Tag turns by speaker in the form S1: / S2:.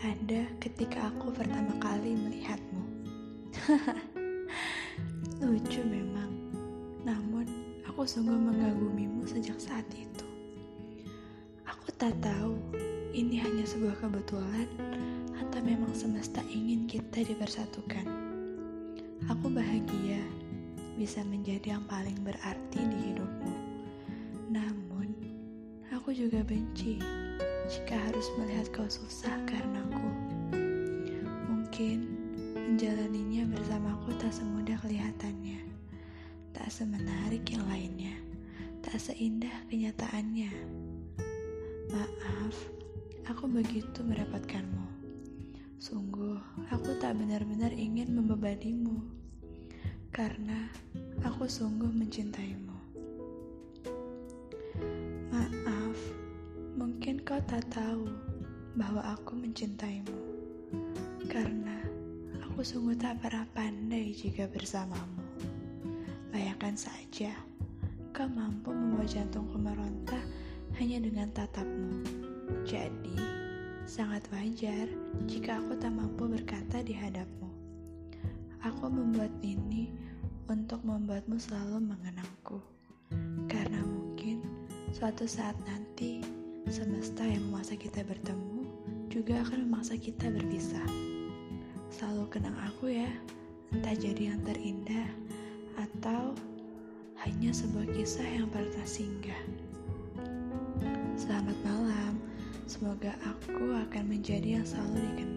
S1: Ada ketika aku pertama kali melihatmu. Lucu memang, namun aku sungguh mengagumimu sejak saat itu. Aku tak tahu ini hanya sebuah kebetulan atau memang semesta ingin kita dipersatukan. Aku bahagia bisa menjadi yang paling berarti di hidupmu. Namun, aku juga benci jika harus melihat kau susah karenaku. Mungkin menjalaninya bersamaku tak semudah kelihatannya, tak semenarik yang lainnya, tak seindah kenyataannya. Maaf, aku begitu merepotkanmu. Sungguh, aku tak benar-benar ingin membebanimu, karena aku sungguh mencintaimu. Kau tak tahu bahwa aku mencintaimu, karena aku sungguh tak pernah pandai jika bersamamu. Bayangkan saja, kau mampu membuat jantungku meronta hanya dengan tatapmu. Jadi, sangat wajar jika aku tak mampu berkata di hadapmu. Aku membuat ini untuk membuatmu selalu mengenangku. Karena mungkin suatu saat nanti semesta yang memaksa kita bertemu juga akan memaksa kita berpisah. Selalu kenang aku ya, entah jadi yang terindah atau hanya sebuah kisah yang pernah singgah. Selamat malam, semoga aku akan menjadi yang selalu dikenang.